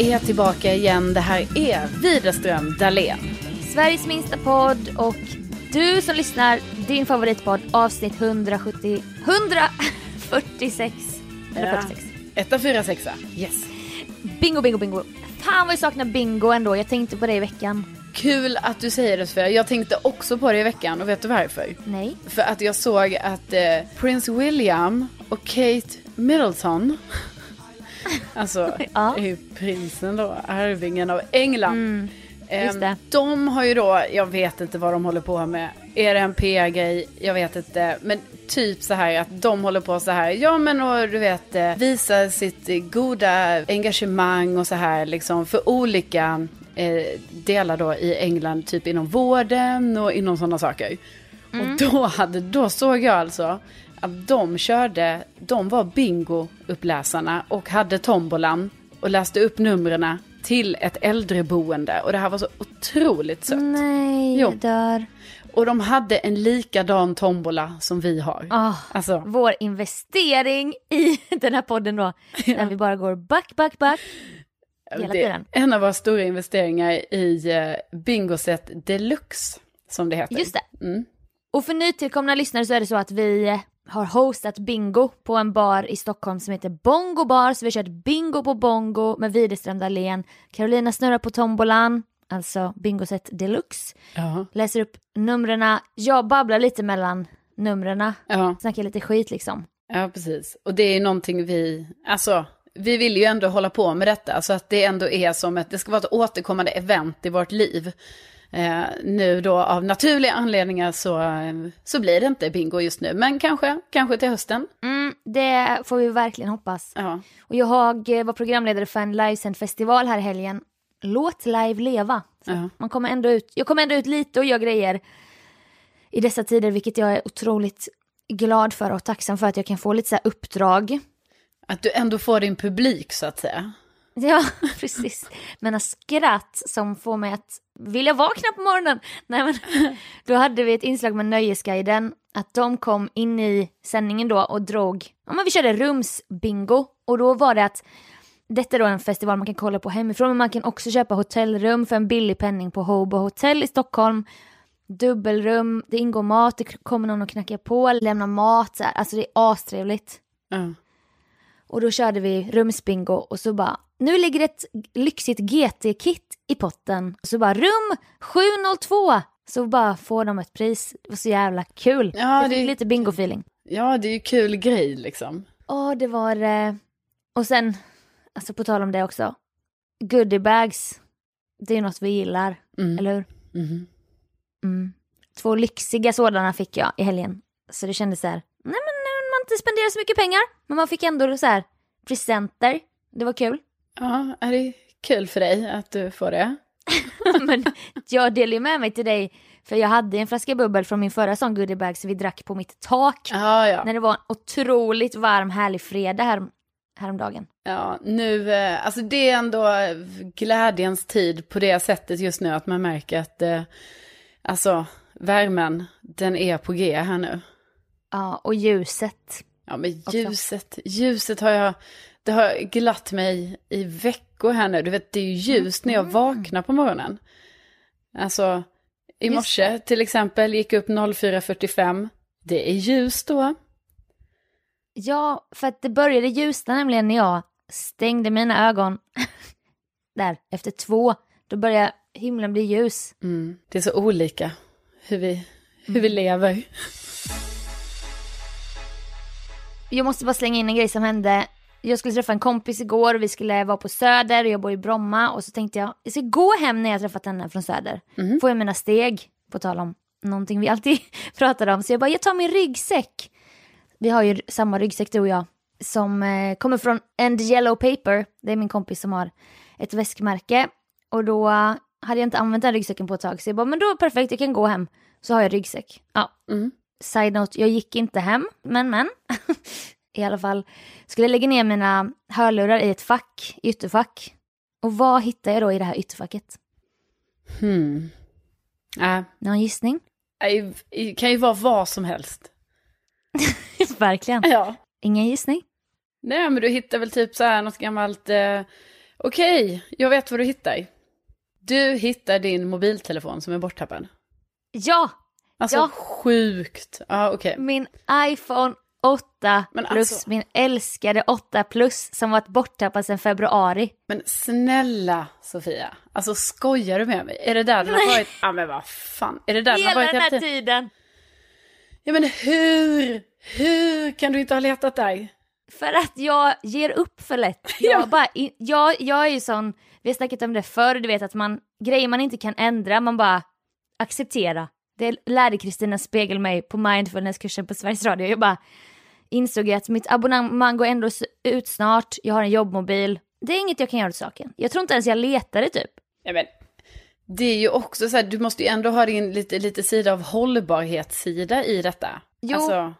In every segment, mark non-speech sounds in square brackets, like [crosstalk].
är tillbaka igen. Det här är Widerström Dahlén. Sveriges minsta podd och du som lyssnar, din favoritpodd avsnitt 170, 146. Eller 46. Etta, fyra, sexa. Yes. Bingo, bingo, bingo. Fan vad jag saknar bingo ändå. Jag tänkte på det i veckan. Kul att du säger det för jag tänkte också på det i veckan och vet du varför? Nej. För att jag såg att eh, Prince William och Kate Middleton [laughs] Alltså, Ja. är ju prinsen då, arvingen av England. Mm, just det. De har ju då, jag vet inte vad de håller på med. Är det en PR-grej? Jag vet inte. Men typ så här att de håller på så här. Ja men och du vet eh, visa sitt goda engagemang och så här liksom för olika eh, delar då i England. Typ inom vården och inom sådana saker. Mm. Och då, hade, då såg jag alltså att de körde, de var bingo-uppläsarna och hade tombolan och läste upp numren till ett äldreboende. Och det här var så otroligt sött. Nej, Jo. jag dör. Och de hade en likadan tombola som vi har. Ah, Alltså, vår investering i [laughs] den här podden då. När vi bara går back, back, back. hela det tiden. en av våra stora investeringar i eh, Bingoset Deluxe, som det heter. Just det. Mm. Och för nytillkomna lyssnare så är det så att vi eh, har hostat bingo på en bar i Stockholm som heter Bongo Bar. Så vi har kört bingo på bongo med Widerström Dahlén. Carolina snurrar på tombolan, alltså bingoset deluxe. Ja. Läser upp numren. Jag babblar lite mellan numren. Ja. Snackar lite skit liksom. ja, precis. Och det är någonting vi, alltså, vi vill ju ändå hålla på med detta. Så att det ändå är som ett, det ska vara ett återkommande event i vårt liv. Eh, nu då av naturliga anledningar så, så blir det inte bingo just nu. Men kanske, kanske till hösten. Mm, det får vi verkligen hoppas. Ja. Och jag var programledare för en livesänd festival här i helgen. Låt live leva. Ja. man kommer ändå ut, jag kommer ändå ut lite och gör grejer i dessa tider, vilket jag är otroligt glad för och tacksam för att jag kan få lite så här uppdrag. Att du ändå får din publik så att säga. [laughs] Ja, precis. Men skratt som får mig att vilja vakna på morgonen. Nej, men, [laughs] då hade vi ett inslag med Nöjesguiden, att de kom in i sändningen då och drog, ja men vi körde rumsbingo och då var det att detta är då en festival man kan kolla på hemifrån men man kan också köpa hotellrum för en billig penning på Hobo Hotel i Stockholm. Dubbelrum, det ingår mat, det kommer någon och knackar på, lämnar mat, så här. alltså det är astrevligt. Ja. Och då körde vi rumsbingo och så bara, nu ligger ett lyxigt GT-kit i potten. Och så bara, rum 702! Så bara får de ett pris. Det var så jävla kul. Ja, jag fick det- lite bingo-feeling. ja, det är ju kul grej liksom. Ja, det var... Eh... Och sen, alltså på tal om det också. Goodiebags. Det är något vi gillar, Mm. eller hur? Mhm. Mm. Två lyxiga sådana fick jag i helgen. Så det kändes så här, nej men man inte spenderar så mycket pengar. Men man fick ändå så här presenter. Det var kul. [laughs] Ja, är det kul för dig att du får det? Men jag delade ju med mig till dig, för jag hade en flaska bubbel från min förra sån goodiebag så vi drack på mitt tak. Ja, ja. När det var en otroligt varm härlig fredag här, häromdagen. Ja, nu, eh, alltså det är ändå glädjens tid på det sättet just nu att man märker att, eh, alltså värmen, den är på G här nu. Ja, och ljuset. Ja, men ljuset, ljuset har jag, det har glatt mig i veckor här nu. Du vet, det är ju ljust när jag vaknar på morgonen. Alltså, i morse till exempel gick upp 04.45. Det är ljust då. Ja, för att det började ljusna nämligen när jag stängde mina ögon. [laughs] Där, efter två. Då började himlen bli ljus. Mm. Det är så olika hur vi, hur vi lever. Jag måste bara slänga in en grej som hände. Jag skulle träffa en kompis igår och vi skulle vara på Söder och jag bor i Bromma och så tänkte jag, jag ska gå hem när jag träffat henne från Söder. Får jag mina steg, på tal om någonting vi alltid [laughs] pratar om. Så jag bara, jag tar min ryggsäck. Vi har ju samma ryggsäck du och jag. Som eh, kommer från End Yellow Paper. Det är min kompis som har ett väskmärke. Och då hade jag inte använt den ryggsäcken på ett tag. Så jag bara, men då perfekt, jag kan gå hem. Så har jag ryggsäck. Ja, Mm. Side note, jag gick inte hem, men men. [laughs] I alla fall skulle jag lägga ner mina hörlurar i ett fack, ytterfack. Och vad hittar jag då i det här ytterfacket? Hmm. Äh, Någon gissning? det kan ju vara vad som helst. [laughs] Verkligen. Ja. Ingen gissning? Nej, men du hittar väl typ så här något gammalt, eh, Okej, jag vet vad du hittar. Du hittar din mobiltelefon som är borttappad. Ja, Alltså Ja. sjukt. Ja, okej. min iPhone 8 Men plus alltså- min älskade 8 plus som varit borttappad sedan februari. Men snälla Sofia, alltså skojar du med mig? Är det där den har varit? Ja men vad fan, är det där den har Hela varit den hela här tiden? tiden. Ja men hur, hur kan du inte ha letat där? För att jag ger upp för lätt. [laughs] Jag, bara, jag, jag är ju sån, vi har snackat om det förr, du vet att man, grejer man inte kan ändra, man bara acceptera. Det lärde Kristina Spegel mig på mindfulnesskursen på Sveriges Radio. Jag bara insåg att mitt abonnemang går ändå ut snart, jag har en jobbmobil. Det är inget jag kan göra åt saken. Jag tror inte ens jag letade typ. Ja, men, det är ju också så här, du måste ju ändå ha din lite, lite sida av hållbarhetssida i detta. Jo. Alltså,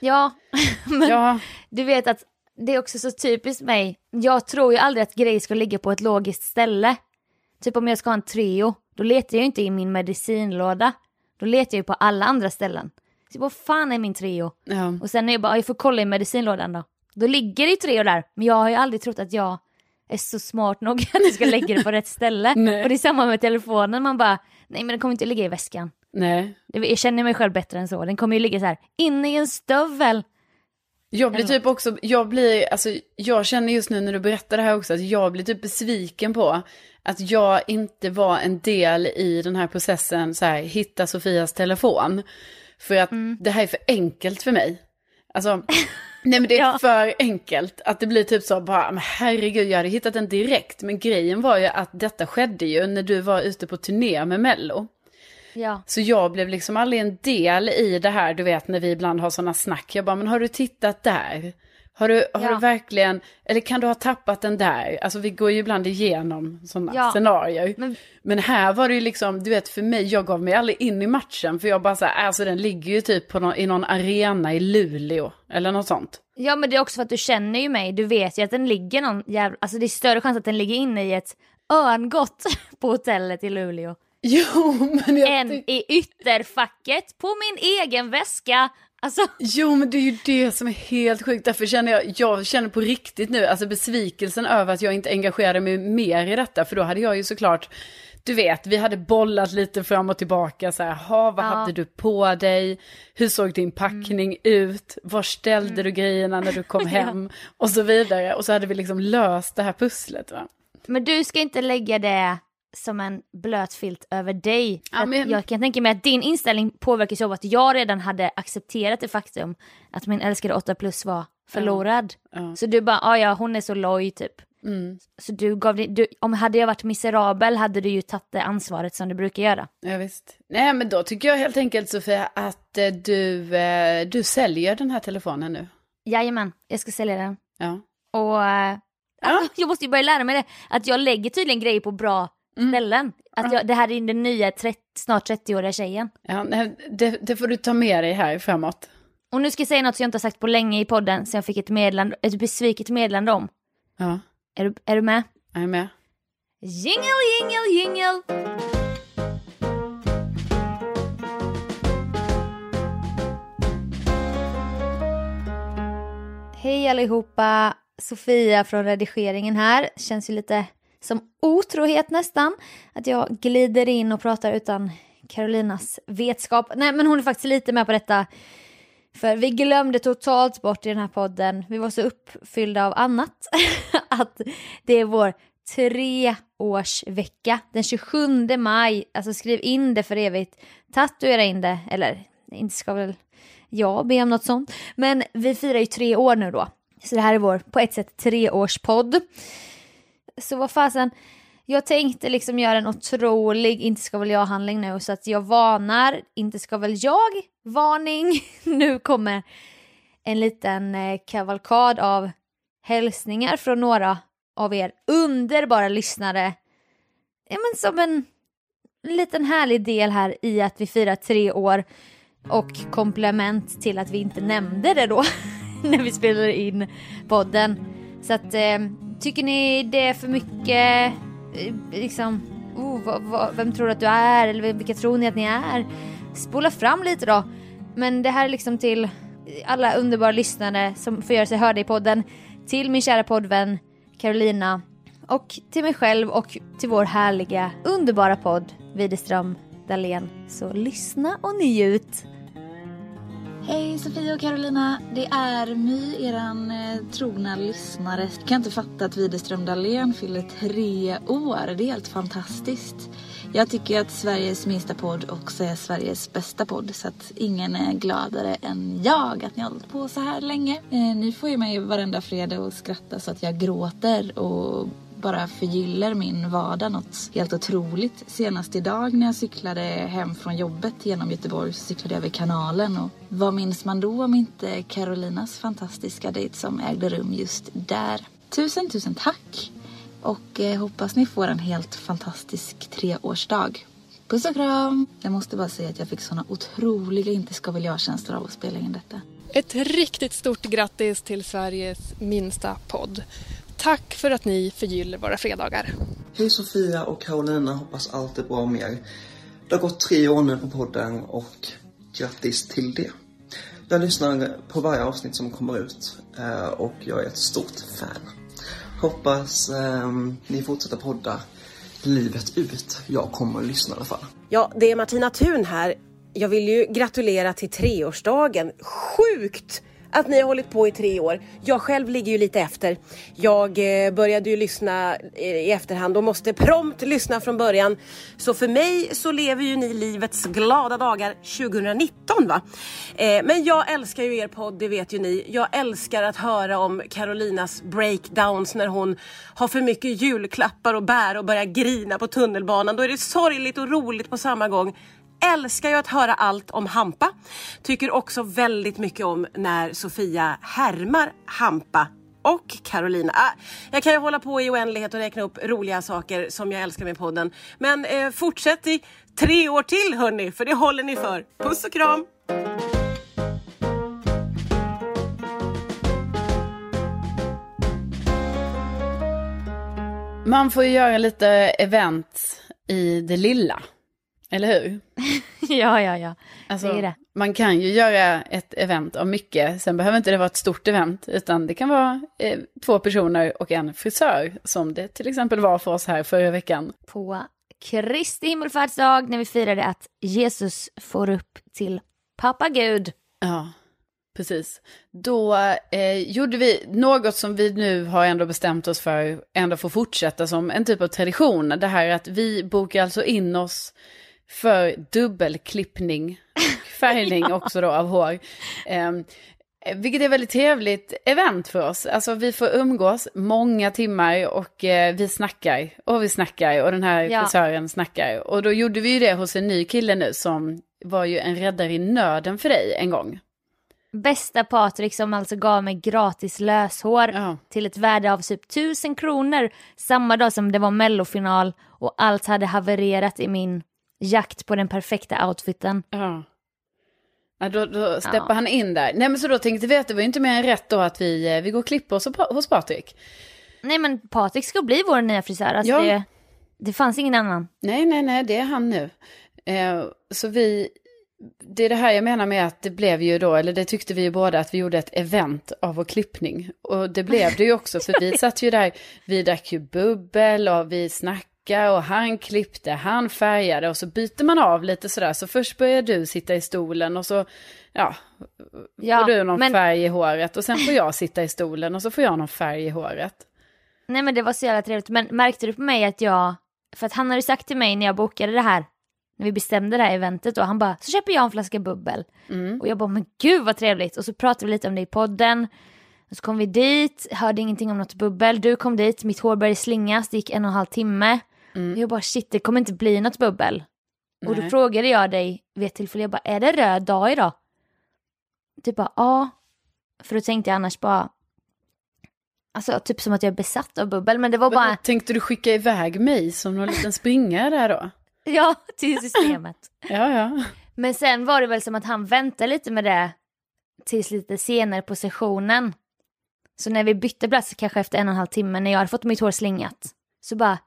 Ja, [laughs] men ja, du vet att det är också så typiskt mig. Jag tror ju aldrig att grejer ska ligga på ett logiskt ställe. Typ om jag ska ha en Treo, då letar jag inte i min medicinlåda. Då letar jag ju på alla andra ställen. Så vad fan är min Treo? ja. Och sen är jag bara, jag får kolla i medicinlådan då. Då ligger det ju Treo där. Men jag har ju aldrig trott att jag är så smart nog [laughs] att jag ska lägga det på rätt ställe. [laughs] Nej. Och det är samma med telefonen, man bara, nej men den kommer inte ligga i väskan. nej. Jag känner mig själv bättre än så. Den kommer ju ligga så här, inne i en stövel. Jag blir typ också, jag blir, alltså jag känner just nu när du berättar det här också att jag blir typ besviken på att jag inte var en del i den här processen, så här, hitta Sofias telefon. För att det här är för enkelt för mig. Alltså, [laughs] nej men det är Ja. för enkelt att det blir typ så bara, men herregud jag hade hittat den direkt. Men grejen var ju att detta skedde ju när du var ute på turné med Mello. Ja. Så jag blev liksom aldrig en del i det här, du vet när vi ibland har sådana snack. Jag bara, men har du tittat där? Har du, har Ja. du verkligen, eller kan du ha tappat den där? Alltså vi går ju ibland igenom sådana Ja. scenarier. Men, Men- här var det ju liksom, du vet för mig, jag gav mig aldrig in i matchen. För jag bara så här, alltså den ligger ju typ på någon, i någon arena i Luleå. Eller något sånt. Ja men det är också för att du känner ju mig, du vet ju att den ligger någon jävla, alltså det är större chans att den ligger inne i ett örngott [laughs] på hotellet i Luleå. Jo, men jag Än i ytterfacket på min egen väska. Alltså, Jo, men det är ju det som är helt sjukt. Därför känner jag, jag känner på riktigt nu, alltså besvikelsen över att jag inte engagerade mig mer i detta. För då hade jag ju såklart, du vet, vi hade bollat lite fram och tillbaka så här, ha, vad Ja. hade du på dig? Hur såg din packning ut? Var ställde du grejerna när du kom [laughs] hem? Och så vidare. Och så hade vi liksom löst det här pusslet va. men du ska inte lägga det som en blöt filt över dig. Ja, men- Jag kan tänka mig att din inställning påverkas av att jag redan hade accepterat det faktum att min älskade 8 plus var förlorad. Ja. Så du bara, ja ja hon är så loj typ. Mm. Så du gav dig, du, om hade jag varit miserabel hade du ju tagit det ansvaret som du brukar göra. Ja, visst. Nej, men då tycker jag helt enkelt Sofia att eh, du, eh, du säljer den här telefonen nu. Jajamän, jag ska sälja den. Ja. Och eh, Ja. [laughs] jag måste ju börja lära mig det, att jag lägger tydligen grejer på bra Mm. ställen. Att jag, det här är den nya 30, snart 30-åriga tjejen. Ja, nej, det, det får du ta med dig här framåt. Och nu ska jag säga något som jag inte har sagt på länge i podden, så jag fick ett, meddelande, ett besviket meddelande om. Ja, Är du, är du med? jag är med. Jingle, jingle, jingle! Hej allihopa! Sofia från redigeringen här. Känns ju lite som otrohet nästan. Att jag glider in och pratar utan Carolinas vetskap. Nej men hon är faktiskt lite med på detta. För vi glömde totalt bort i den här podden, vi var så uppfyllda av annat, [laughs] att det är vår treårsvecka den 27 maj. Alltså skriv in det för evigt, tatuera in det, eller inte ska väl jag be om något sånt. Men vi firar ju tre år nu då. Så det här är vår, på ett sätt, treårspodd. Så vad fasen, jag tänkte liksom göra en otrolig inte ska väl jag-handling nu så att jag varnar, inte ska väl jag, varning. [laughs] Nu kommer en liten eh, kavalkad av hälsningar från några av er underbara lyssnare. Ja men som en liten härlig del här i att vi firar tre år och komplement till att vi inte nämnde det då [laughs] när vi spelade in podden. Så att eh, tycker ni det är för mycket eh, liksom, oh, vad, vad, vem tror du att du är eller vilka tror ni att ni är? Spola fram lite då. Men det här är liksom till alla underbara lyssnare som får göra sig hörda i podden. Till min kära poddvän Carolina och till mig själv och till vår härliga, underbara podd Widerström Dahlén. Så lyssna och njut. Hej Sofia och Carolina. Det är My, eran eh, trogna lyssnare. Jag kan inte fatta att Widerström Dahlén fyller tre år. Det är helt fantastiskt. Jag tycker att Sveriges minsta podd också är Sveriges bästa podd. Så att ingen är gladare än jag att ni har hållit på så här länge. Eh, ni får ju mig varenda fredag att skratta så att jag gråter och bara förgyller min vardag något helt otroligt. Senast idag när jag cyklade hem från jobbet genom Göteborg så cyklade jag över kanalen och vad minns man då om inte Carolinas fantastiska dejt som ägde rum just där. Tusen, tusen tack! Och eh, hoppas ni får en helt fantastisk treårsdag. Puss och kram! Jag måste bara säga att jag fick såna otroliga inte ska väl jag-känslor av att spela in detta. Ett riktigt stort grattis till Sveriges minsta podd. Tack för att ni förgyller våra fredagar. Hej Sofia och Carolina, hoppas allt är bra med er. Det har gått tre år nu på podden och grattis till det. Jag lyssnar på varje avsnitt som kommer ut eh, och jag är ett stort fan. Hoppas eh, ni fortsätter podda livet ut. Jag kommer att lyssna i alla fall. Ja, det är Martina Thun här. Jag vill ju gratulera till treårsdagen. Sjukt att ni har hållit på i tre år. Jag själv ligger ju lite efter. Jag eh, började ju lyssna eh, i efterhand och måste prompt lyssna från början. Så för mig så lever ju ni livets glada dagar 2019 va. Eh, men jag älskar ju er podd, det vet ju ni. Jag älskar att höra om Carolinas breakdowns när hon har för mycket julklappar och bär och börjar grina på tunnelbanan. Då är det sorgligt och roligt på samma gång älskar ju att höra allt om Hampa. Tycker också väldigt mycket om när Sofia härmar Hampa och Carolina. Ah, jag kan ju hålla på i oändlighet och räkna upp roliga saker som jag älskar med podden. Men eh, fortsätt i tre år till hörni, för det håller ni för. Puss och kram! Man får ju göra lite event i det lilla. Eller hur? [laughs] ja, ja, ja. Alltså, det det. Man kan ju göra ett event av mycket. Sen behöver inte det vara ett stort event. Utan det kan vara eh, två personer och en frisör. Som det till exempel var för oss här förra veckan. På Kristi himmelfärdsdag när vi firade att Jesus får upp till pappa Gud. Ja, precis. Då eh, gjorde vi något som vi nu har ändå bestämt oss för ändå får fortsätta som en typ av tradition. Det här att vi bokar alltså in oss för dubbelklippning och [laughs] färgning ja. också då av hår. Eh, vilket är väldigt trevligt event för oss. Alltså vi får umgås många timmar och eh, vi snackar och vi snackar och den här ja. frisören snackar. Och då gjorde vi ju det hos en ny kille nu som var ju en räddare i nöden för dig en gång. Bästa Patrik som alltså gav mig gratis löshår ja. till ett värde av typ tusen kronor samma dag som det var mellofinal och allt hade havererat i min jakt på den perfekta outfiten. Ja. Ja, då, då steppar ja. han in där. Nej men så då tänkte vi att det var inte mer än rätt då att vi, eh, vi går och klipper oss hos Patrik. Nej men Patrik ska bli vår nya frisör. Alltså ja. det, det fanns ingen annan. Nej, nej, nej, det är han nu. Eh, så vi, det är det här jag menar med att det blev ju då, eller det tyckte vi ju båda, att vi gjorde ett event av vår klippning. Och det blev det ju också, för vi [laughs] satt ju där, vi drack ju bubbel och vi snackade och han klippte, han färgade och så byter man av lite sådär. Så först börjar du sitta i stolen och så, ja, ja får du någon men... färg i håret och sen får jag sitta i stolen och så får jag någon färg i håret. Nej men det var så jävla trevligt, men märkte du på mig att jag, för att han hade sagt till mig när jag bokade det här, när vi bestämde det här eventet och han bara, så köper jag en flaska bubbel. Mm. Och jag bara, men gud vad trevligt. Och så pratade vi lite om det i podden. Och så kom vi dit, hörde ingenting om något bubbel. Du kom dit, mitt hår började slingas, det gick en och en halv timme. Mm. Jag bara shit det kommer inte bli något bubbel. Nej. Och då frågade jag dig vid ett tillfälle, jag bara är det röd dag idag? Du bara ja. För då tänkte jag annars bara, alltså typ som att jag är besatt av bubbel men det var bara. Tänkte du skicka iväg mig som någon liten springare där då? [laughs] ja, till systemet. [laughs] ja, ja. Men sen var det väl som att han väntade lite med det tills lite senare på sessionen. Så när vi bytte plats, kanske efter en och en halv timme, när jag hade fått mitt hår slingat, så bara,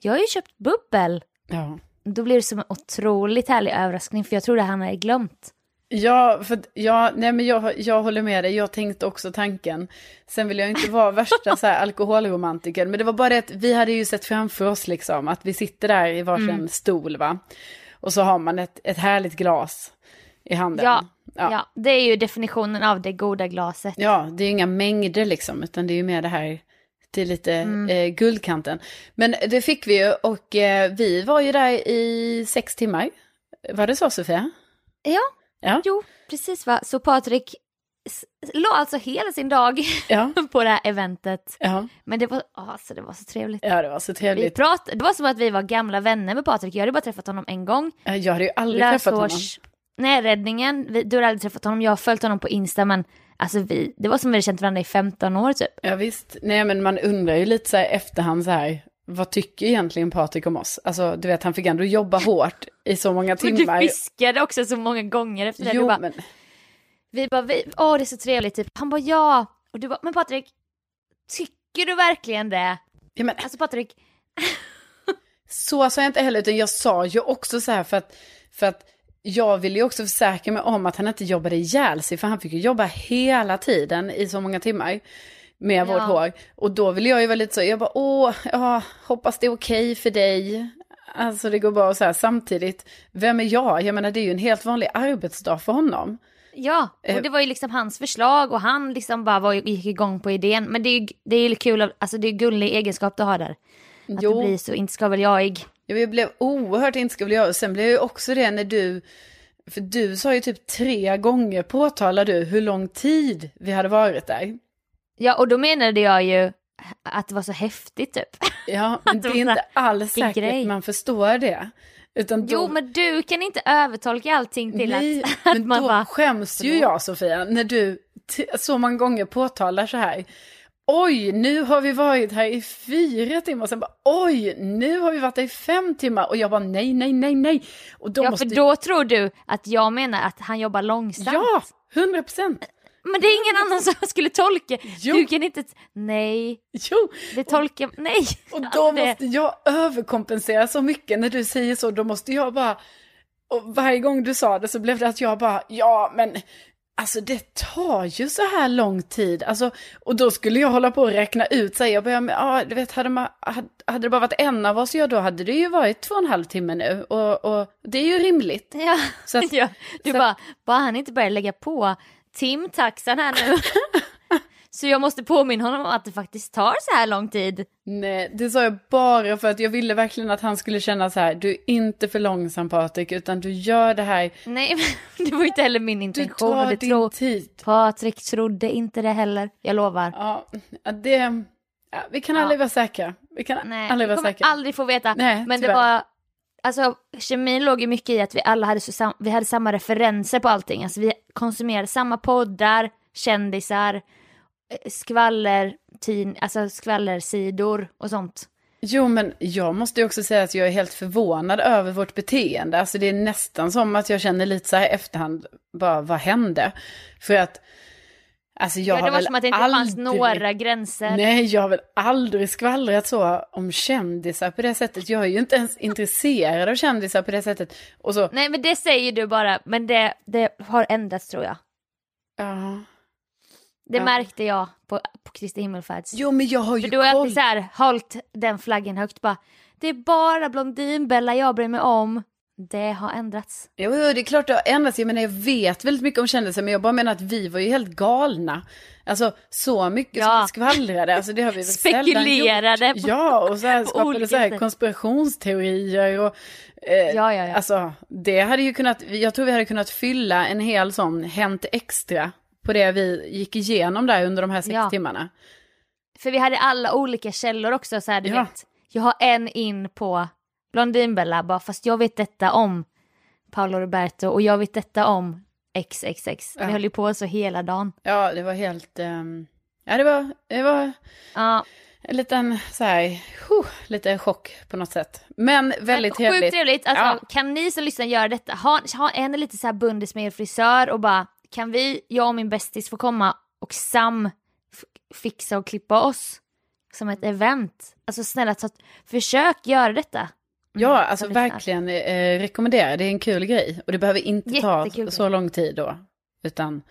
jag har ju köpt bubbel. Ja. Då blir det som en otroligt härlig överraskning för jag trodde han hade glömt. Ja, för ja, nej men jag, jag håller med dig, jag tänkte också tanken. Sen vill jag inte vara värsta så här alkoholromantiker, men det var bara det att vi hade ju sett framför oss liksom att vi sitter där i varsin Mm. stol va. Och så har man ett, ett härligt glas i handen. Ja, ja. Ja. det är ju definitionen av det goda glaset. Ja, det är ju inga mängder liksom, utan det är ju mer det här till lite Mm. eh, guldkanten. Men det fick vi ju och eh, vi var ju där i sex timmar. Var det så Sofia? Ja, Ja. jo, precis va. Så Patrik la alltså hela sin dag Ja, [laughs] på det här eventet. ja, Men det var, alltså, det var så trevligt. ja det var så Vi trevligt. prat, det var som att vi var gamla vänner med Patrik. Jag hade bara träffat honom en gång. Ja, Jag hade ju aldrig träffat honom. Nej, räddningen. Vi, du har aldrig träffat honom. Jag har följt honom på Insta men alltså vi, det var som vi hade känt varandra i 15 år typ. Ja visst, nej men man undrar ju lite så här efterhand så här, vad tycker egentligen Patrik om oss? Alltså du vet han fick ändå jobba hårt i så många [laughs] Och du timmar. viskade också så många gånger efter det. Jo bara, men, Vi bara, vi, åh det är så trevligt typ. Han bara ja. Och du bara, men Patrik, tycker du verkligen det? ja, men Alltså Patrik, [laughs] så sa jag inte heller, utan jag sa ju också så här för att, för att jag ville ju också försäkra mig om att han inte jobbade ihjäl sig, för han fick ju jobba hela tiden i så många timmar med Ja. vårt hår. Och då ville jag ju vara lite så, jag bara åh, ja, hoppas det är okej för dig. Alltså det går bra och så här, samtidigt, vem är jag? Jag menar det är ju en helt vanlig arbetsdag för honom. ja. Eh. Och det var ju liksom hans förslag och han liksom bara var, gick igång på idén. Men det är ju det är ju kul, alltså det är gullig egenskap du har där. Att Jo. du blir så, inte ska väl jag. Ja, jag blev oerhört inskuven. Jag- Sen blev jag ju också det när du, för du sa ju typ tre gånger påtalade du hur lång tid vi hade varit där. Ja och då menade jag ju att det var så häftigt typ. Ja, [laughs] men det är inte alls säkert grej. man förstår det. Då, Jo men du kan inte övertolka allting till nej, att, [laughs] att men man då bara, skäms ju jag Sofia, när du så många gånger påtalar så här. Oj, nu har vi varit här i fyra timmar. Sen bara, oj, nu har vi varit där i fem timmar. Och jag bara, nej, nej, nej, nej. Och då ja måste... för då tror du att jag menar att han jobbar långsamt. Ja, hundra procent. Men det är ingen annan som skulle tolka. Jo. Du kan inte, nej, Jo, det tolkar, nej. Och då måste jag överkompensera så mycket när du säger så. Då måste jag bara... Och varje gång du sa det så blev det att jag bara, ja men alltså det tar ju så här lång tid. Alltså, och då skulle jag hålla på och räkna ut, så här, jag börjar med, ja du vet, hade, man, hade, hade det bara varit en av oss, ja då hade det ju varit två och en halv timme nu. Och, och det är ju rimligt. Ja, Så att- [laughs] ja. Du så- bara, bara han inte börjar lägga på timtaxan här nu. [laughs] så jag måste påminna honom om att det faktiskt tar så här lång tid. Nej, det sa jag bara för att jag ville verkligen att han skulle känna så här, du är inte för långsam Patrik, utan du gör det här, Nej, [laughs] men det var inte heller min du intention. tar och det din tro... tid. Patrik trodde inte det heller, jag lovar. Ja, ja, det... Ja, vi kan aldrig vara säkra. Vi kan Nej, aldrig vi vara kommer säkra. aldrig få veta. Nej, men det var, alltså kemin låg ju mycket i att vi alla hade, så vi hade samma referenser på allting. Alltså vi konsumerade samma poddar, kändisar, skvaller, tin, alltså skvallersidor och sånt. Jo, men jag måste ju också säga att jag är helt förvånad över vårt beteende. Alltså det är nästan som att jag känner lite så här efterhand, bara vad hände? För att, alltså jag ja, har det var väl som att det inte aldrig... fanns några gränser. Nej, jag har väl aldrig skvallrat så om kändisar på det sättet. Jag är ju inte ens intresserad av kändisar på det sättet. Och så, Nej men det säger du bara, men det, det har ändrats tror jag. ja. Det Ja. märkte jag på, på Kristi himmelfärds. Jo, men jag har ju För du har koll. alltid så här hållit den flaggen högt bara. Det är bara Blondinbella jag bryr mig om. Det har ändrats. Jo, jo, det är klart det har ändrats. Jag menar, jag vet väldigt mycket om kändisar, men jag bara menar att vi var ju helt galna. Alltså, så mycket Ja. som skvallrade, alltså det har vi [laughs] väl Spekulerade gjort. på- Ja, och så här [laughs] skapade så här konspirationsteorier och... Eh, Ja, ja, ja. Alltså, det hade ju kunnat, jag tror vi hade kunnat fylla en hel sån Hänt Extra på det vi gick igenom där under de här sex Ja. timmarna. För vi hade alla olika källor också så här, du Ja. vet. Jag har en in på Blondinbella bara fast jag vet detta om Paolo Roberto och jag vet detta om XXX. Ja. Vi höll ju på så hela dagen. Ja, det var helt... ehm, ja, det var, det var Ja, en liten så här, huh, lite chock på något sätt. Men väldigt Sjukt trevligt. trevligt. Alltså, Ja. Kan ni som lyssnar göra detta, ha, ha en lite så här bundis med er frisör och bara kan vi, jag och min bästis få komma och Sam fixa och klippa oss som ett event. Alltså snälla ta, försök göra detta. Ja, alltså verkligen eh, rekommendera. Det är en kul grej. Och det behöver inte ta Jättekul så lång tid då. Utan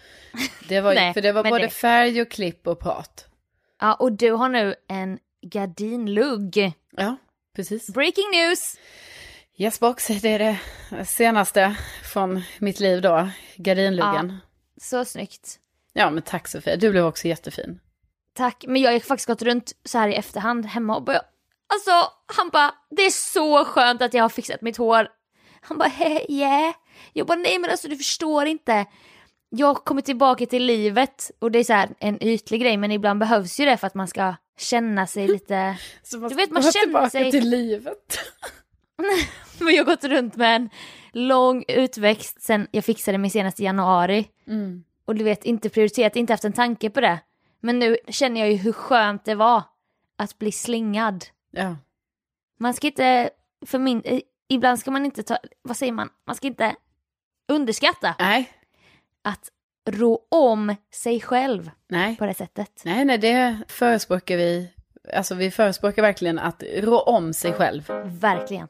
det var, [laughs] Nej, för det var både det- färg och klipp och prat. Ja, och du har nu en gardinlugg. Ja, precis. Breaking news! Yes box, det är det senaste från mitt liv då. Gardinluggen. Så snyggt. Ja. men tack Sofia, du blev också jättefin. Tack, men jag har faktiskt gått runt så här i efterhand hemma och bara, alltså han bara, det är så skönt att jag har fixat mitt hår. Han bara, hej, yeah. Jag bara, nej men alltså du förstår inte. Jag kommer tillbaka till livet och det är så här en ytlig grej men ibland behövs ju det för att man ska känna sig lite, [laughs] Du vet, man känner tillbaka sig- till livet. [laughs] men jag har gått runt med en lång utväxt sen jag fixade min senaste januari. Mm. Och du vet, inte prioriterat, inte haft en tanke på det. Men nu känner jag ju hur skönt det var att bli slingad. Ja. Man ska inte, för min, eh, ibland ska man inte ta, vad säger man, man ska inte underskatta Nej, att rå om sig själv nej. på det sättet. Nej, nej, det förespråkar vi. Alltså vi förespråkar verkligen att rå om sig själv. Verkligen.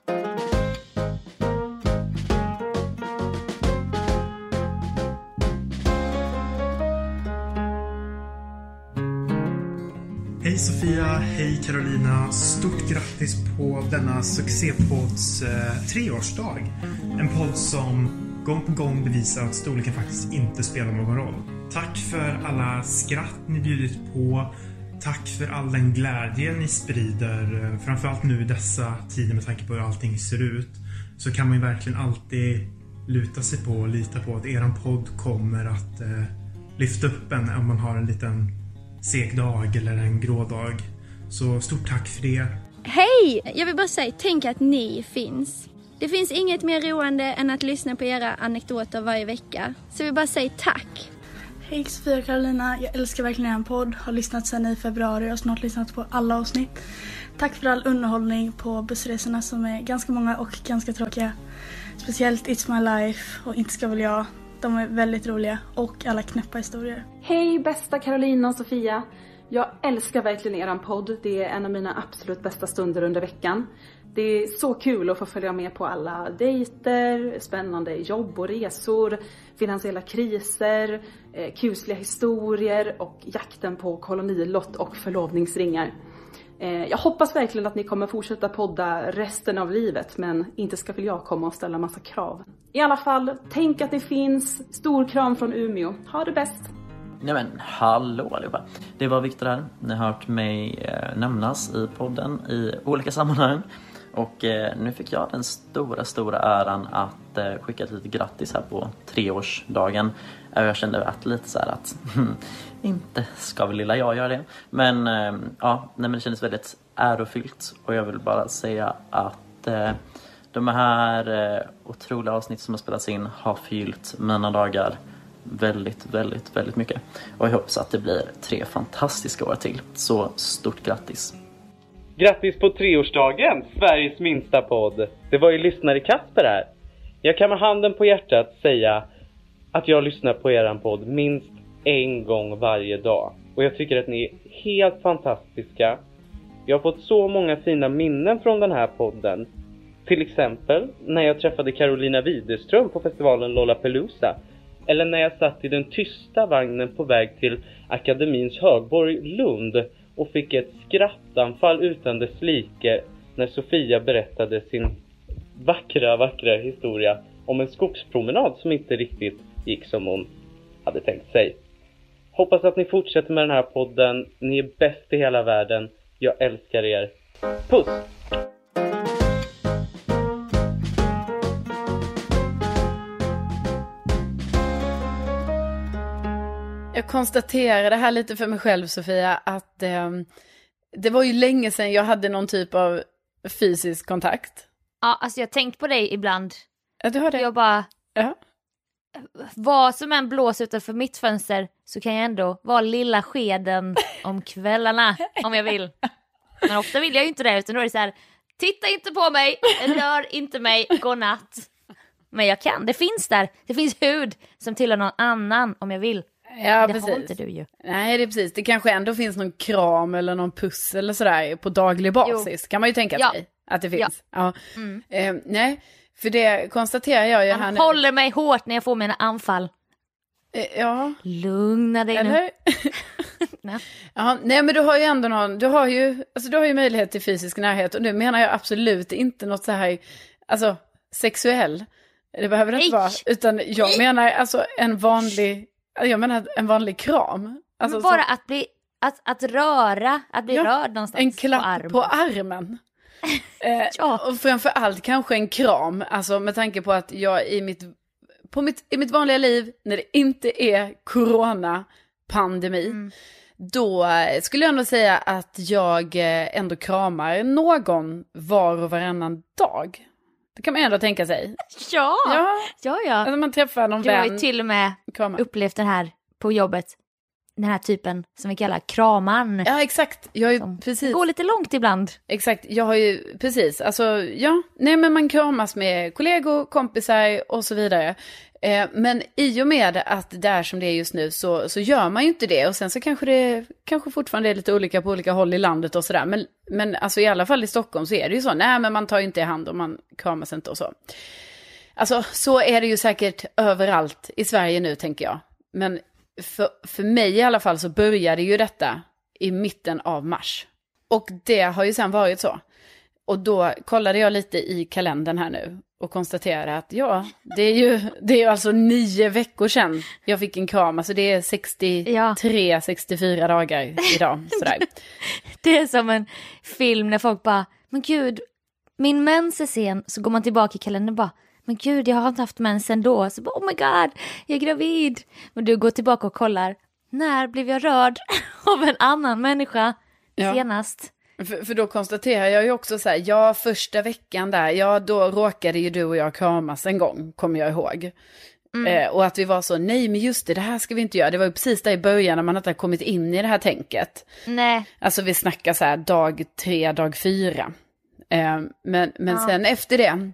Hej Sofia, hej Carolina. Stort grattis på denna succépodds eh, treårsdag. En podd som gång på gång bevisar att storleken faktiskt inte spelar någon roll. Tack för alla skratt ni bjudit på. Tack för all den glädje ni sprider. eh, Framförallt nu i dessa tider med tanke på hur allting ser ut. Så kan man ju verkligen alltid luta sig på och lita på att eran podd kommer att eh, lyfta upp en om man har en liten seg dag eller en grå dag. Så stort tack för det. Hej! Jag vill bara säga, tänk att ni finns. Det finns inget mer roande än att lyssna på era anekdoter varje vecka. Så vill bara säga tack. Hej Sofia och Carolina, jag älskar verkligen er podd. Har lyssnat sedan i februari och snart lyssnat på alla avsnitt. Tack för all underhållning på bussresorna som är ganska många och ganska tråkiga. Speciellt It's My Life och Inte ska väl jag. De är väldigt roliga och alla knäppa historier. Hej bästa Carolina och Sofia. Jag älskar verkligen eran podd. Det är en av mina absolut bästa stunder under veckan. Det är så kul att få följa med på alla dejter, spännande jobb och resor, finansiella kriser, eh, kusliga historier och jakten på kolonilott och förlovningsringar. Eh, jag hoppas verkligen att ni kommer fortsätta podda resten av livet men inte ska väl jag komma och ställa massa krav. I alla fall, tänk att ni finns. Stor kram från Umeå. Ha det bäst! Nej men hallå allihopa! Det var Viktor här. Ni har hört mig eh, nämnas i podden i olika sammanhang. Och eh, nu fick jag den stora, stora äran att skicka ett litet grattis här på treårsdagen. Jag kände att lite så här att [laughs] hmm, inte ska väl lilla jag göra det. Men eh, ja, nej, men det kändes väldigt ärofyllt och jag vill bara säga att eh, de här eh, otroliga avsnitt som har spelats in har förgyllt mina dagar väldigt, väldigt, väldigt mycket. Och jag hoppas att det blir tre fantastiska år till. Så stort grattis! Grattis på treårsdagen, Sveriges minsta podd. Det var ju lyssnare Kasper här. Jag kan med handen på hjärtat säga att jag lyssnar på eran podd minst en gång varje dag. Och jag tycker att ni är helt fantastiska. Jag har fått så många fina minnen från den här podden. Till exempel när jag träffade Carolina Widerström på festivalen Lollapalooza. Eller när jag satt i den tysta vagnen på väg till Akademins högborg Lund och fick ett skrattanfall utan dess like när Sofia berättade sin vackra, vackra historia om en skogspromenad som inte riktigt gick som hon hade tänkt sig. Hoppas att ni fortsätter med den här podden. Ni är bäst i hela världen. Jag älskar er. Puss! Jag konstaterade här lite för mig själv Sofia att eh, det var ju länge sedan jag hade någon typ av fysisk kontakt. Ja, alltså jag har tänkt på dig ibland. Ja, du har det. Jag bara, Ja. Vad som än blåser utanför mitt fönster så kan jag ändå vara lilla skeden om kvällarna om jag vill. Men ofta vill jag ju inte det utan då är det så här, titta inte på mig, rör inte mig, godnatt. Men jag kan, det finns där, det finns hud som tillhör någon annan om jag vill. Ja, det precis. har inte du ju. Nej, det är precis. Det kanske ändå finns någon kram eller någon puss eller sådär på daglig basis. Kan man ju tänka Ja. sig. att det finns. Ja. Mm. Eh, nej, för det konstaterar jag ju här Han nu. håller mig hårt när jag får mina anfall. Eh, ja. Lugna dig nu. Eller? [laughs] Nej. [laughs] Ja, nej men du har ju ändå någon, du har ju, alltså du har ju möjlighet till fysisk närhet och nu menar jag absolut inte något så här, alltså sexuell. Det behöver det inte vara, utan jag menar alltså en vanlig, jag menar en vanlig kram. Alltså Men bara så- att bli, att, att röra, att bli Ja, rörd någonstans en klapp på armen. på armen. Eh, [laughs] Ja. Och framför allt kanske en kram, alltså med tanke på att jag i mitt, på mitt, i mitt vanliga liv, när det inte är corona-pandemi, Mm. då skulle jag ändå säga att jag eh, ändå kramar någon var och varannan dag. Det kan man ändå tänka sig. [laughs] Ja, Ja, ja, ja. alltså man träffar någon Du har vän, ju till och med kramar. upplevt den här på jobbet. Den här typen som vi kallar kraman. Ja, exakt. Jag ju precis... Går lite långt ibland. Exakt, jag har ju precis, alltså ja, nej men man kramas med kollegor, kompisar och så vidare. Eh, men i och med att det är som det är just nu så, så gör man ju inte det. Och sen så kanske det kanske fortfarande är lite olika på olika håll i landet och sådär. Men, men alltså i alla fall i Stockholm så är det ju så, nej men man tar ju inte i hand och man kramas inte och så. Alltså så är det ju säkert överallt i Sverige nu tänker jag. Men för, för mig i alla fall så började ju detta i mitten av mars. Och det har ju sen varit så. Och då kollade jag lite i kalendern här nu och konstaterade att ja, det är ju, det är ju alltså nio veckor sedan jag fick en kram. Alltså det är 63, 64 dagar idag. [laughs] Sådär. Det är som en film när folk bara, men gud, min mens är sen. Så går man tillbaka i kalendern och bara, men gud, jag har inte haft mens ändå. Så bara, oh my god, jag är gravid. Men du går tillbaka och kollar, när blev jag rörd [laughs] av en annan människa Ja. senast? För, för då konstaterar jag ju också så här, ja första veckan där, ja då råkade ju du och jag kramas en gång, kommer jag ihåg. Eh, och att vi var så, nej men just det, det här ska vi inte göra. Det var ju precis där i början när man inte har kommit in i det här tänket. Nej, Alltså vi snackar så här dag tre, dag fyra. Eh, men men Ja. sen efter det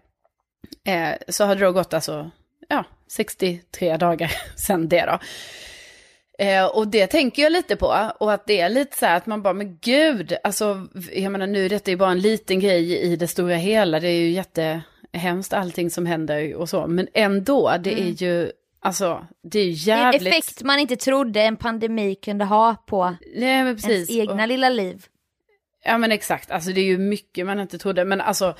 eh, så har det gått alltså, ja, 63 dagar [laughs] sen det då. Eh, och det tänker jag lite på. Och att det är lite så här att man bara, men gud, alltså, jag menar nu, detta är ju bara en liten grej i det stora hela. Det är ju jättehemskt allting som händer och så. Men ändå, det är ju, alltså, det är ju det är en jävligt... effekt man inte trodde en pandemi kunde ha på Nej, men precis. ens egna Och- lilla liv. Ja men exakt, alltså det är ju mycket man inte trodde. Men alltså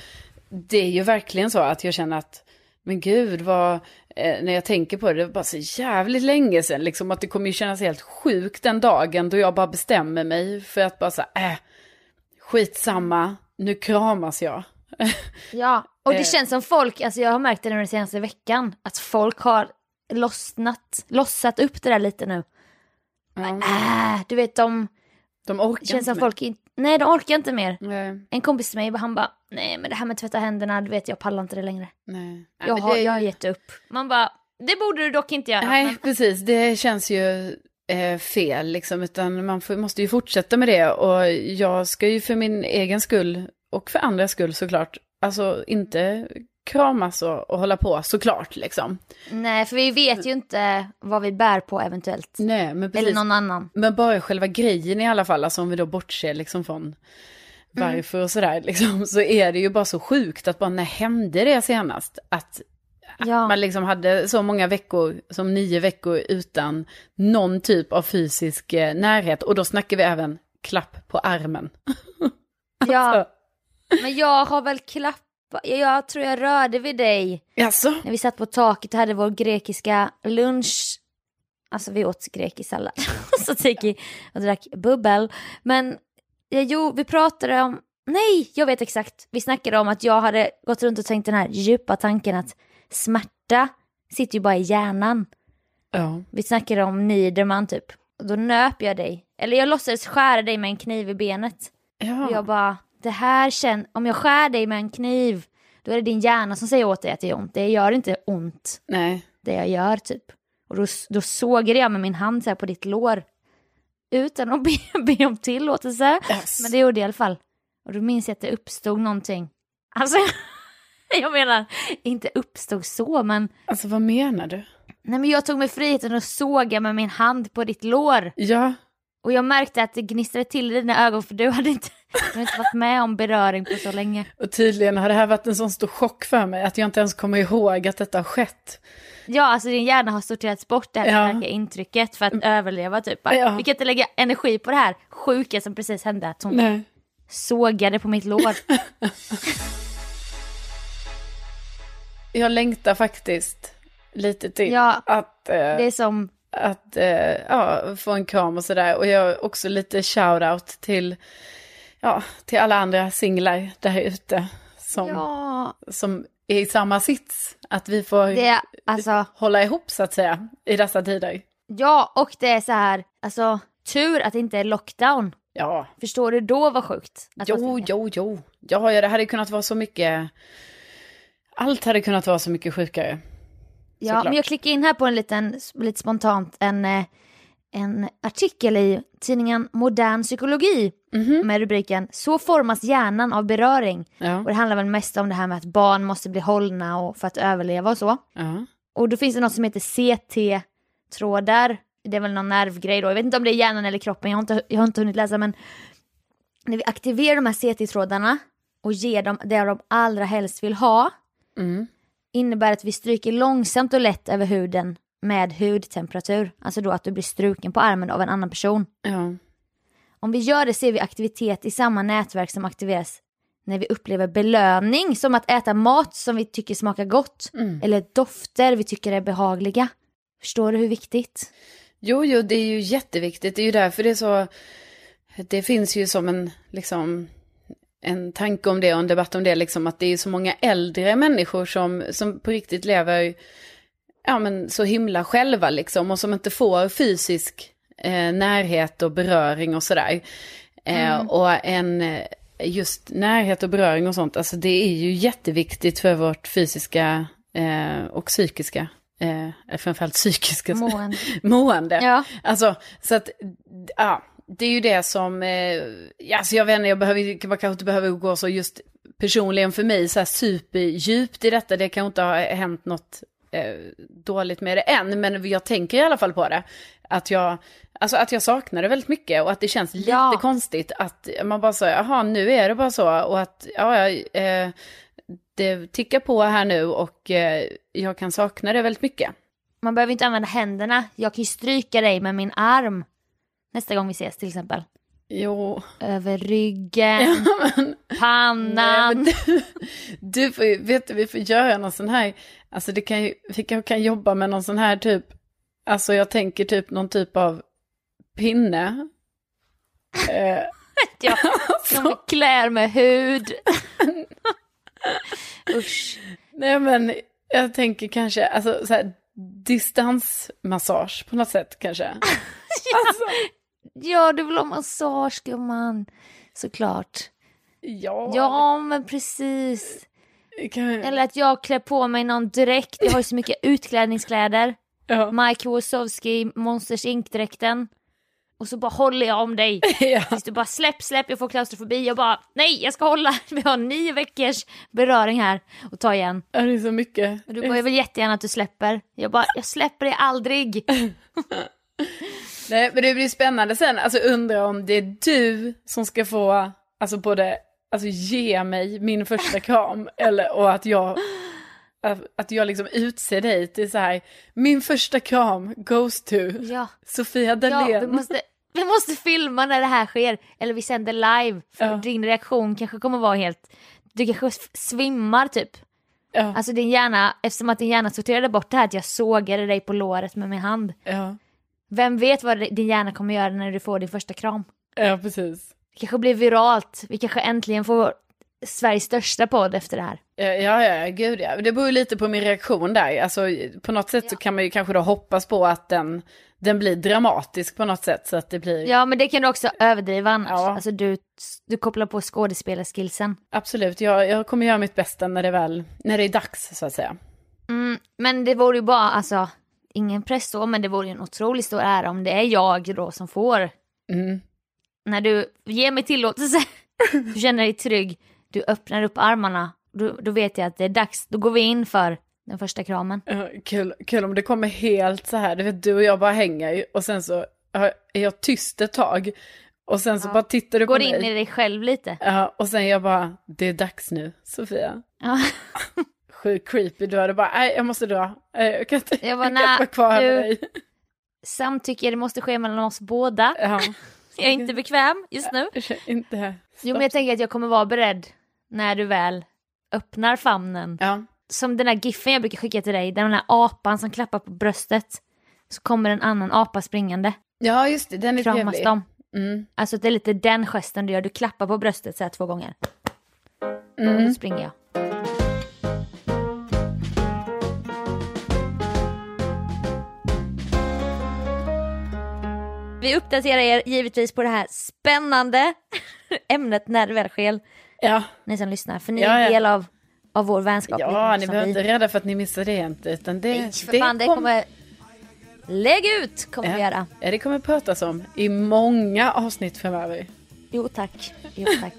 det är ju verkligen så att jag känner att, men gud vad, eh, när jag tänker på det, det var bara så jävligt länge sedan. Liksom att det kommer ju kännas helt sjukt den dagen då jag bara bestämmer mig för att bara så här, äh, skitsamma, nu kramas jag. [laughs] Ja, och det Eh. känns som folk, alltså jag har märkt det den senaste veckan, att folk har lossnat, lossat upp det där lite nu. Ja, Äh, du vet de, de orkar känns som folk inte, nej de orkar inte mer. Nej, En kompis till mig, han bara, nej men det här med att tvätta händerna, du vet jag pallar inte det längre. nej. Nej, Jag men har, det- jag har gett upp. Man bara, det borde du dock inte göra. Nej, precis. Det känns ju eh, fel, liksom. Utan man får, måste ju fortsätta med det. Och jag ska ju för min egen skull, och för andras skull såklart, alltså inte kramas och, och hålla på, såklart, liksom. Nej, för vi vet ju inte vad vi bär på eventuellt. Nej, men precis. Eller någon annan. Men bara själva grejen i alla fall, alltså om vi då bortser liksom från varför och sådär, liksom, så är det ju bara så sjukt att bara när hände det senast? Att Ja. man liksom hade så många veckor, som nio veckor utan någon typ av fysisk eh, närhet. Och då snackar vi även klapp på armen. [laughs] Ja, men jag har väl klappat, jag tror jag rörde vid dig Alltså? när vi satt på taket och hade vår grekiska lunch. Alltså vi åt grekisk sallad och [laughs] så Tiki och drack bubbel. Men ja, jo, vi pratade om, nej, jag vet exakt. Vi snackade om att jag hade gått runt och tänkt den här djupa tanken att smärta sitter ju bara i hjärnan. Ja. Vi snackade om Niederman typ. Och då nöp jag dig. Eller jag låtsades skära dig med en kniv i benet. Ja. Och jag bara, det här känns, om jag skär dig med en kniv, då är det din hjärna som säger åt dig att det är ont. Det gör inte ont, Nej. det jag gör typ. Och då, då sågade jag med min hand så på ditt lår. Utan att be, [laughs] be om tillåtelse. Yes. Men det gjorde jag i alla fall. Och då minns jag att det uppstod någonting. Alltså, [laughs] jag menar, inte uppstod så, men Alltså vad menar du? Nej men jag tog mig friheten att såga med min hand på ditt lår. Ja. Och jag märkte att det gnistrade till i dina ögon för du hade inte, du hade inte varit med om beröring på så länge. Och tydligen har det här varit en sån stor chock för mig att jag inte ens kommer ihåg att detta har skett. Ja, alltså din hjärna har sorterats bort det här Ja. starka intrycket för att överleva typ. Ja. Vi kan inte lägga energi på det här sjuka som precis hände. Att hon Nej. sågade på mitt lår. [laughs] Jag längtar faktiskt lite till Ja, att, eh, det är som, att eh, ja, få en kram och sådär. Och jag också lite shout-out till, ja, till alla andra singlar där ute som, ja, som är i samma sits. Att vi får det alltså, hålla ihop så att säga i dessa tider. ja och det är så här, alltså tur att det inte är lockdown. Ja, Förstår du då vad sjukt? Jo, jo, jo. Ja, ja, det hade kunnat vara så mycket. Allt hade kunnat vara så mycket sjukare. Ja, såklart. men jag klickar in här på en liten, lite spontant, en, eh, en artikel i tidningen Modern Psykologi med rubriken Så formas hjärnan av beröring. Ja, Och det handlar väl mest om det här med att barn måste bli hållna och för att överleva och så. ja. Och då finns det något som heter CT-trådar. Det är väl någon nervgrej då. Jag vet inte om det är hjärnan eller kroppen, jag har inte, jag har inte hunnit läsa men när vi aktiverar de här CT-trådarna och ger dem det de allra helst vill ha Mm. Innebär att vi stryker långsamt och lätt över huden med hudtemperatur. Alltså då att du blir struken på armen av en annan person. ja. Om vi gör det ser vi aktivitet i samma nätverk som aktiveras när vi upplever belöning som att äta mat som vi tycker smakar gott Mm. eller dofter vi tycker är behagliga. Förstår du hur viktigt? Jo, jo, det är ju jätteviktigt. Det är ju därför det är så... Det finns ju som en, liksom, en tanke om det och en debatt om det, liksom att det är så många äldre människor som, som på riktigt lever ja, men så himla själva liksom och som inte får fysisk eh, närhet och beröring och sådär. Eh, och en, eh, just närhet och beröring och sånt, alltså det är ju jätteviktigt för vårt fysiska eh, och psykiska, eh, framförallt psykiska Mående. [laughs] mående. Ja. Alltså, så att, ja, det är ju det som, eh, alltså jag vet inte, jag behöver, jag kanske inte behöver gå så just personligen för mig så här superdjupt i detta, det kan inte ha hänt något eh, dåligt med det än, men jag tänker i alla fall på det. Att jag, alltså att jag saknar det väldigt mycket och att det känns lite Ja. konstigt att man bara säger, jaha, nu är det bara så och att, ja, ja, eh, det tickar på här nu och eh, jag kan sakna det väldigt mycket. Man behöver inte använda händerna. Jag kan ju stryka dig med min arm nästa gång vi ses till exempel. Jo, Över ryggen, pannan. Nej, men du, du får ju, vet du, vi får göra någon sån här, alltså det kan ju, vi kan, kan jobba med någon sån här typ, alltså jag tänker typ någon typ av pinne. Eh, [laughs] Ja, som vi klär med hud. [laughs] Usch. nej men jag tänker kanske, alltså så här distansmassage på något sätt kanske. [laughs] Alltså, Ja, du vill ha massage gumman. Såklart. ja. Ja, men precis. Kan, Eller att jag klär på mig någon dräkt. Jag har ju så mycket [laughs] utklädningskläder. ja. Mike Wazowski, Monsters Inc-dräkten. Och så bara håller jag om dig. [laughs] ja. Tills du bara släpp, släpp, jag får klaustrofobi. Jag bara nej, jag ska hålla. [laughs] Vi har nio veckors beröring här. Och ta igen. Ja, Det är så mycket. Och du bara, jag vill jättegärna att du släpper. Jag bara, jag släpper dig aldrig. Nej, men det blir spännande sen. Alltså undrar om det är du som ska få, alltså både, alltså ge mig min första kram. [laughs] eller, och att jag, att jag liksom utser dig till så här, min första kram goes to Ja, Sofia ja Dalén. vi, måste, vi måste filma när det här sker. Eller vi sänder live. För Ja. din reaktion kanske kommer vara helt... Du kanske svimmar typ. ja, Alltså din hjärna, eftersom att din hjärna sorterade bort det här att jag sågade dig på låret med min hand. ja, Vem vet vad din hjärna kommer göra när du får din första kram? ja, precis. Det kanske blir viralt. Vi kanske äntligen får Sveriges största podd efter det här. Ja, ja, ja, gud ja. Det beror ju lite på min reaktion där. Alltså på något sätt så kan man ju kanske då hoppas på att den, den blir dramatisk på något sätt. Så att det blir, Ja men det kan du också överdriva annars. Ja. Alltså du, du kopplar på skådespelarskillsen. absolut. Jag, jag kommer göra mitt bästa när det väl, när det är dags så att säga. Mm, men det vore ju bara, alltså, ingen press så, men det vore ju en otroligt stor ära om det är jag då som får. Mm. När du ger mig tillåtelse, [laughs] du känner dig trygg, du öppnar upp armarna, då, då vet jag att det är dags, då går vi in för den första kramen. Ja, Kul, kul om det kommer helt så här, du vet du och jag bara hänger och sen så är jag tyst ett tag. Och sen så bara tittar du på Går mig. in i dig själv lite. Ja, och sen jag bara, det är dags nu, Sofia. Ja. [laughs] Sjukt creepy. Du hade bara, nej jag måste dra. Eh, Jag kan inte, Jag bara, jag kan inte vara kvar här med du- dig. Samtycke, det måste ske mellan oss båda. Ja. [laughs] Jag är inte bekväm just nu. Inte. Jo, men jag tänker att jag kommer vara beredd när du väl öppnar famnen. Ja. Som den där giffen jag brukar skicka till dig, där den här apan som klappar på bröstet. Så kommer en annan apa springande. Ja, just det, den är Kramas trevlig. dem. Mm. Alltså det är lite den gesten du gör, du klappar på bröstet så här två gånger. Mm. Då springer jag. Vi uppdaterar er givetvis på det här spännande [laughs] ämnet när det väl sker. Ja. Ni som lyssnar, för ni Ja, är ja. en del av, av vår vänskap. Ja, ni behöver vi- inte rädda för att ni missar det inte. Utan det, Nej, för fan, det kommer... Lägg ut kommer vi göra. Ja, det kommer pratas om i många avsnitt framöver. Jo tack, jo tack.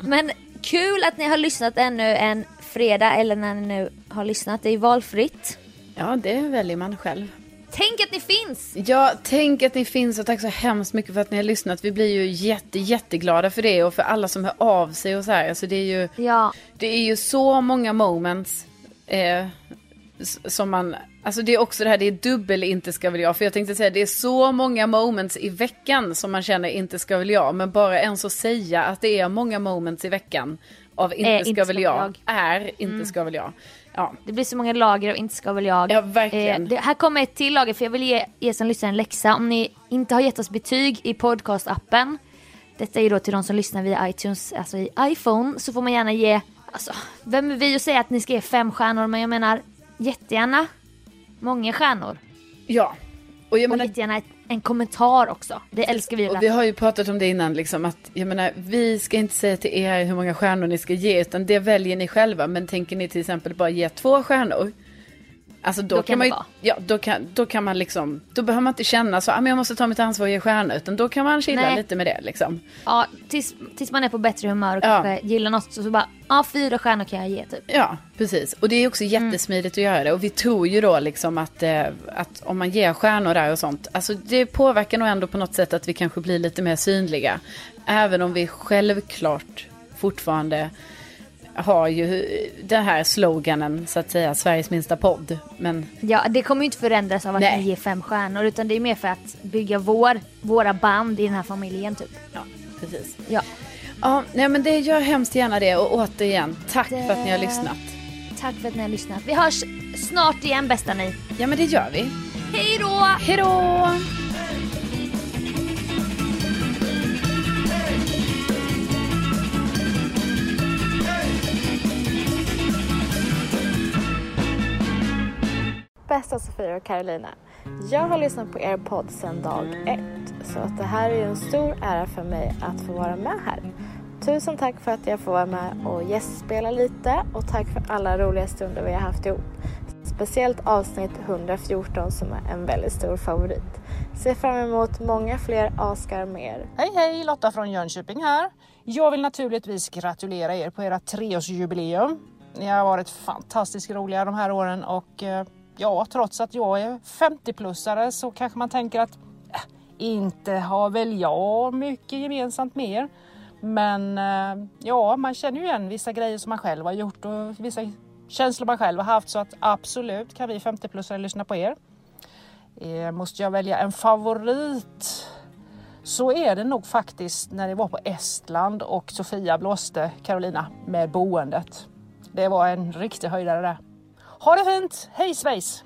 Men kul att ni har lyssnat ännu en fredag eller när ni nu har lyssnat. Det är valfritt. Ja, det väljer man själv. Tänk att ni finns! Ja, tänk att ni finns och tack så hemskt mycket för att ni har lyssnat. Vi blir ju jätte, jätteglada för det och för alla som hör av sig och så här. Alltså det är ju, Ja. det är ju så många moments eh, som man, alltså det är också det här, det är dubbel inte ska väl jag. För jag tänkte säga, det är så många moments i veckan som man känner inte ska väl jag. Men bara ens att säga att det är många moments i veckan av inte, Eh, ska, inte väl jag, jag. är inte Mm. ska väl jag. Ja. Det blir så många lager och inte ska väl jag. Ja, verkligen. Eh, det, här kommer ett till lager för jag vill ge er som lyssnar en läxa. Om ni inte har gett oss betyg i podcastappen. Detta är ju då till de som lyssnar via iTunes, alltså i iPhone. Så får man gärna ge, alltså vem är vi att säga att ni ska ge fem stjärnor. Men jag menar jättegärna många stjärnor. Ja. Och jag menar, jättegärna ett, en kommentar också. Det älskar vi Och vi har ju pratat om det innan, liksom, att jag menar, vi ska inte säga till er hur många stjärnor ni ska ge, utan det väljer ni själva. Men tänker ni till exempel bara ge två stjärnor, alltså då, Då kan kan man ju, ja, då kan, då kan man liksom, då behöver man inte känna så, ah, men jag måste ta mitt ansvar och ge stjärnor, utan då kan man chilla Nej. lite med det liksom. Ja, tills, tills man är på bättre humör och Ja. kanske gillar något så, så bara, ja fyra stjärnor kan jag ge typ. Ja, precis. Och det är också jättesmidigt att göra det. Och vi tror ju då liksom att, eh, att om man ger stjärnor där och sånt, alltså det påverkar nog ändå på något sätt att vi kanske blir lite mer synliga. Även om vi självklart fortfarande har ju den här sloganen, så att säga, Sveriges minsta podd. Men Ja, det kommer ju inte förändras av att Nej. ni ger fem stjärnor utan det är mer för att bygga vår, våra band i den här familjen typ. Ja, precis. Ja. Ja, nej men det gör hemskt gärna det. Och återigen, tack för att ni har lyssnat. Tack för att ni har lyssnat. Vi hörs snart igen bästa ni. Ja men det gör vi. Hej då! Hej då! Heter Sofia och Carolina. Jag har lyssnat på er podd sedan dag ett. Så att det här är en stor ära för mig att få vara med här. Tusen tack för att jag får vara med och gästspela lite och tack för alla roliga stunder vi har haft ihop. Speciellt avsnitt 114 som är en väldigt stor favorit. Ser fram emot många fler Askar med er. Hej hej, Lotta från Jönköping här. Jag vill naturligtvis gratulera er på era treårsjubileum. Ni har varit fantastiskt roliga de här åren och eh, ja, trots att jag är 50-plussare så kanske man tänker att äh, inte har väl jag mycket gemensamt med er. Men äh, ja, man känner ju igen vissa grejer som man själv har gjort och vissa känslor man själv har haft så att absolut kan vi 50-plussare lyssna på er. Eh, måste jag välja en favorit så är det nog faktiskt när det var på Estland och Sofia blåste Carolina med boendet. Det var en riktig höjdare där. Ha det fint! Hej svejs!